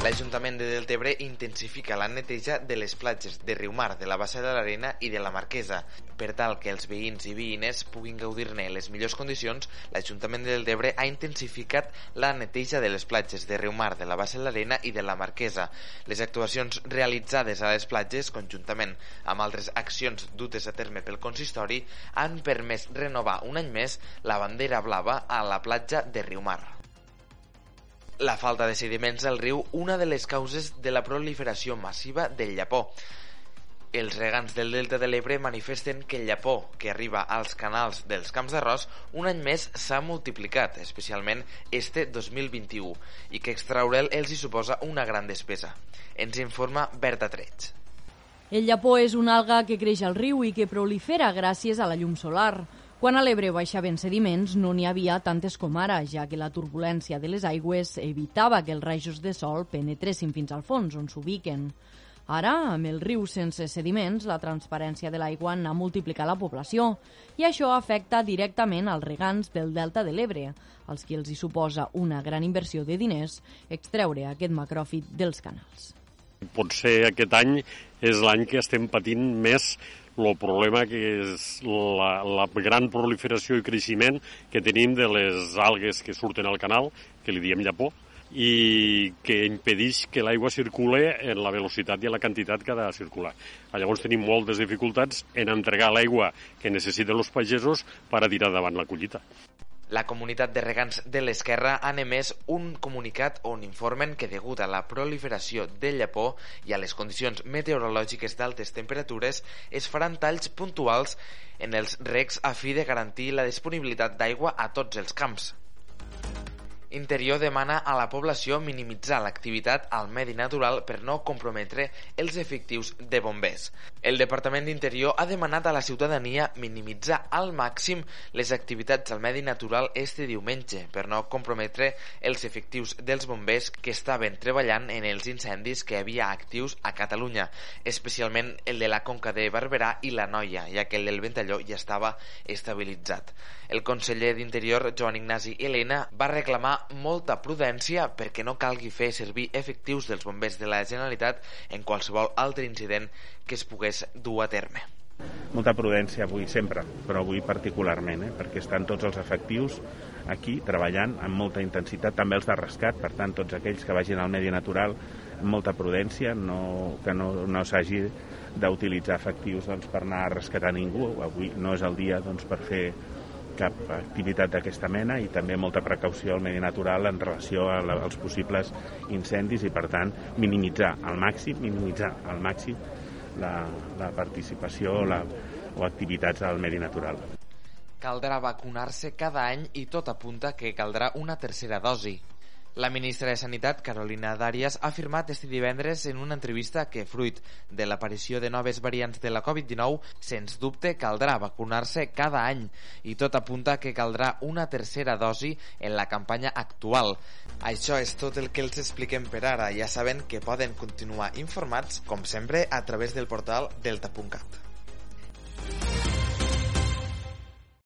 L'Ajuntament de Deltebre intensifica la neteja de les platges de Riumar, de la Bassa de l'Arena i de la Marquesa. Per tal que els veïns i veïnes puguin gaudir-ne les millors condicions, l'Ajuntament de Deltebre ha intensificat la neteja de les platges de Riumar, de la Bassa de l'Arena i de la Marquesa. Les actuacions realitzades a les platges, conjuntament amb altres accions dutes a terme pel consistori, han permès renovar un any més la bandera blava a la platja de Riumar. La falta de sediments al riu, una de les causes de la proliferació massiva del llapó. Els regants del Delta de l'Ebre manifesten que el llapó que arriba als canals dels camps d'arròs un any més s'ha multiplicat, especialment este 2021, i que extraure'l els hi suposa una gran despesa. Ens informa Berta Treig. El llapó és una alga que creix al riu i que prolifera gràcies a la llum solar. Quan a l'Ebre baixaven sediments no n'hi havia tantes com ara, ja que la turbulència de les aigües evitava que els rajos de sol penetressin fins al fons, on s'ubiquen. Ara, amb el riu sense sediments, la transparència de l'aigua n'ha multiplicat la població i això afecta directament als regants del Delta de l'Ebre, als qui els hi suposa una gran inversió de diners extreure aquest macròfit dels canals. Potser aquest any és l'any que estem patint més el problema que és la, la gran proliferació i creixement que tenim de les algues que surten al canal, que li diem llapó, i que impedeix que l'aigua circule en la velocitat i en la quantitat que ha de circular. Llavors tenim moltes dificultats en entregar l'aigua que necessiten els pagesos per a tirar davant la collita. La comunitat de regants de l'Esquerra han emès un comunicat on informen que degut a la proliferació del llapó i a les condicions meteorològiques d'altes temperatures es faran talls puntuals en els recs a fi de garantir la disponibilitat d'aigua a tots els camps. Interior demana a la població minimitzar l'activitat al medi natural per no comprometre els efectius de bombers. El Departament d'Interior ha demanat a la ciutadania minimitzar al màxim les activitats al medi natural este diumenge per no comprometre els efectius dels bombers que estaven treballant en els incendis que havia actius a Catalunya, especialment el de la Conca de Barberà i la Noia, ja que el del Ventalló ja estava estabilitzat. El conseller d'Interior, Joan Ignasi Helena, va reclamar molta prudència perquè no calgui fer servir efectius dels bombers de la Generalitat en qualsevol altre incident que es pogués dur a terme. Molta prudència avui sempre, però avui particularment, eh? perquè estan tots els efectius aquí treballant amb molta intensitat, també els de rescat, per tant tots aquells que vagin al medi natural amb molta prudència, no, que no, no s'hagi d'utilitzar efectius doncs, per anar a rescatar ningú. Avui no és el dia doncs, per fer cap activitat d'aquesta mena i també molta precaució al medi natural en relació als possibles incendis i per tant minimitzar al màxim minimitzar al màxim la, la participació la, o activitats al medi natural. Caldrà vacunar-se cada any i tot apunta que caldrà una tercera dosi. La ministra de Sanitat, Carolina Darias, ha afirmat este divendres en una entrevista que, fruit de l'aparició de noves variants de la Covid-19, sens dubte caldrà vacunar-se cada any i tot apunta que caldrà una tercera dosi en la campanya actual. Això és tot el que els expliquem per ara. Ja saben que poden continuar informats, com sempre, a través del portal delta.cat.